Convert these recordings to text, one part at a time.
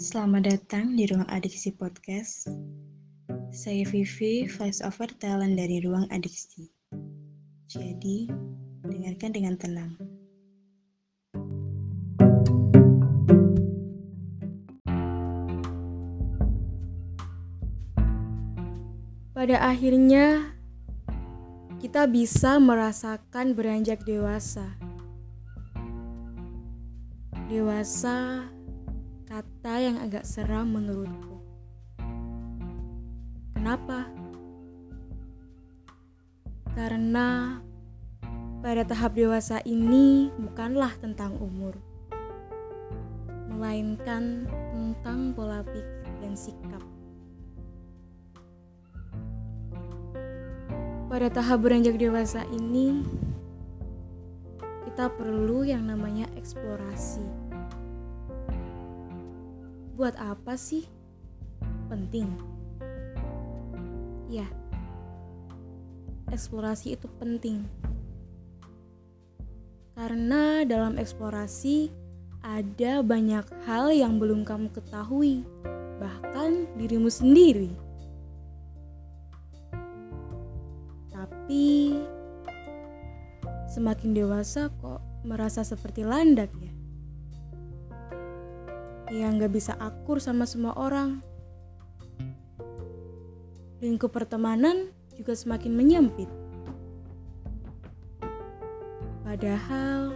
Selamat datang di Ruang Adiksi Podcast. Saya Vivi, voice over talent dari Ruang Adiksi. Jadi, dengarkan dengan tenang. Pada akhirnya, kita bisa merasakan beranjak dewasa. Dewasa, kata yang agak seram menurutku. Kenapa? Karena pada tahap dewasa ini bukanlah tentang umur, melainkan tentang pola pikir dan sikap. Pada tahap beranjak dewasa ini, kita perlu yang namanya eksplorasi. Buat apa sih? Penting. Ya, eksplorasi itu penting. Karena dalam eksplorasi ada banyak hal yang belum kamu ketahui, bahkan dirimu sendiri. Tapi semakin dewasa kok merasa seperti landak ya. Yang gak bisa akur sama semua orang. Lingkup pertemanan juga semakin menyempit. Padahal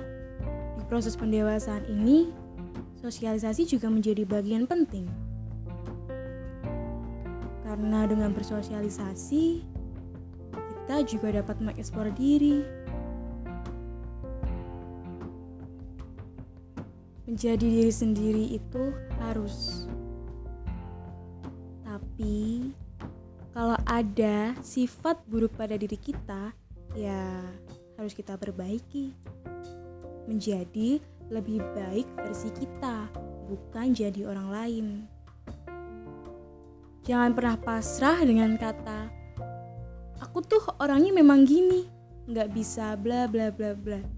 di proses pendewasaan ini, sosialisasi juga menjadi bagian penting. Karena dengan bersosialisasi, kita juga dapat mengeksplor diri. Menjadi diri sendiri itu harus. Tapi kalau ada sifat buruk pada diri kita, ya harus kita perbaiki. Menjadi lebih baik versi kita, bukan jadi orang lain. Jangan pernah pasrah dengan kata aku tuh orangnya memang gini, nggak bisa bla bla bla bla.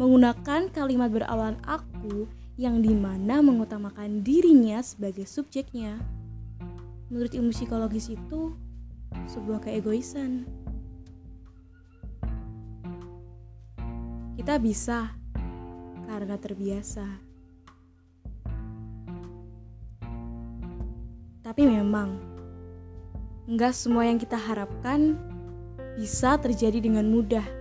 Menggunakan kalimat berawalan aku yang di mana mengutamakan dirinya sebagai subjeknya. Menurut ilmu psikologis itu sebuah keegoisan. Kita bisa karena terbiasa. Tapi memang Enggak semua yang kita harapkan bisa terjadi dengan mudah.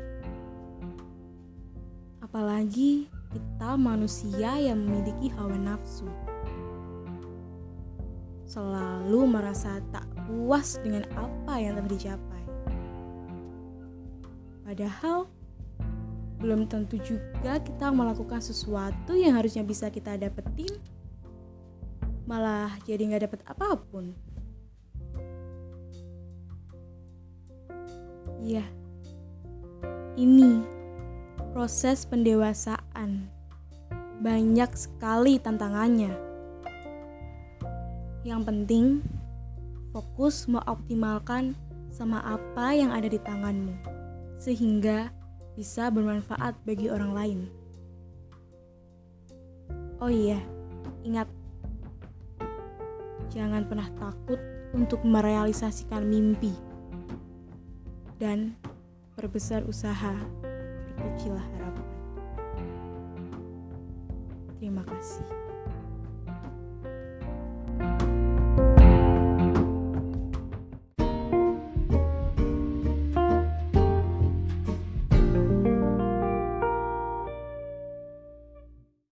Apalagi kita manusia yang memiliki hawa nafsu. Selalu merasa tak puas dengan apa yang telah dicapai. Padahal belum tentu juga kita melakukan sesuatu yang harusnya bisa kita dapetin malah jadi nggak dapet apa pun. Ya, ini proses pendewasaan. Banyak sekali tantangannya. Yang penting, fokus mengoptimalkan sama apa yang ada di tanganmu, sehingga bisa bermanfaat bagi orang lain. Oh iya, ingat, jangan pernah takut untuk merealisasikan mimpi dan perbesar usaha, perkecillah harapan. Terima kasih.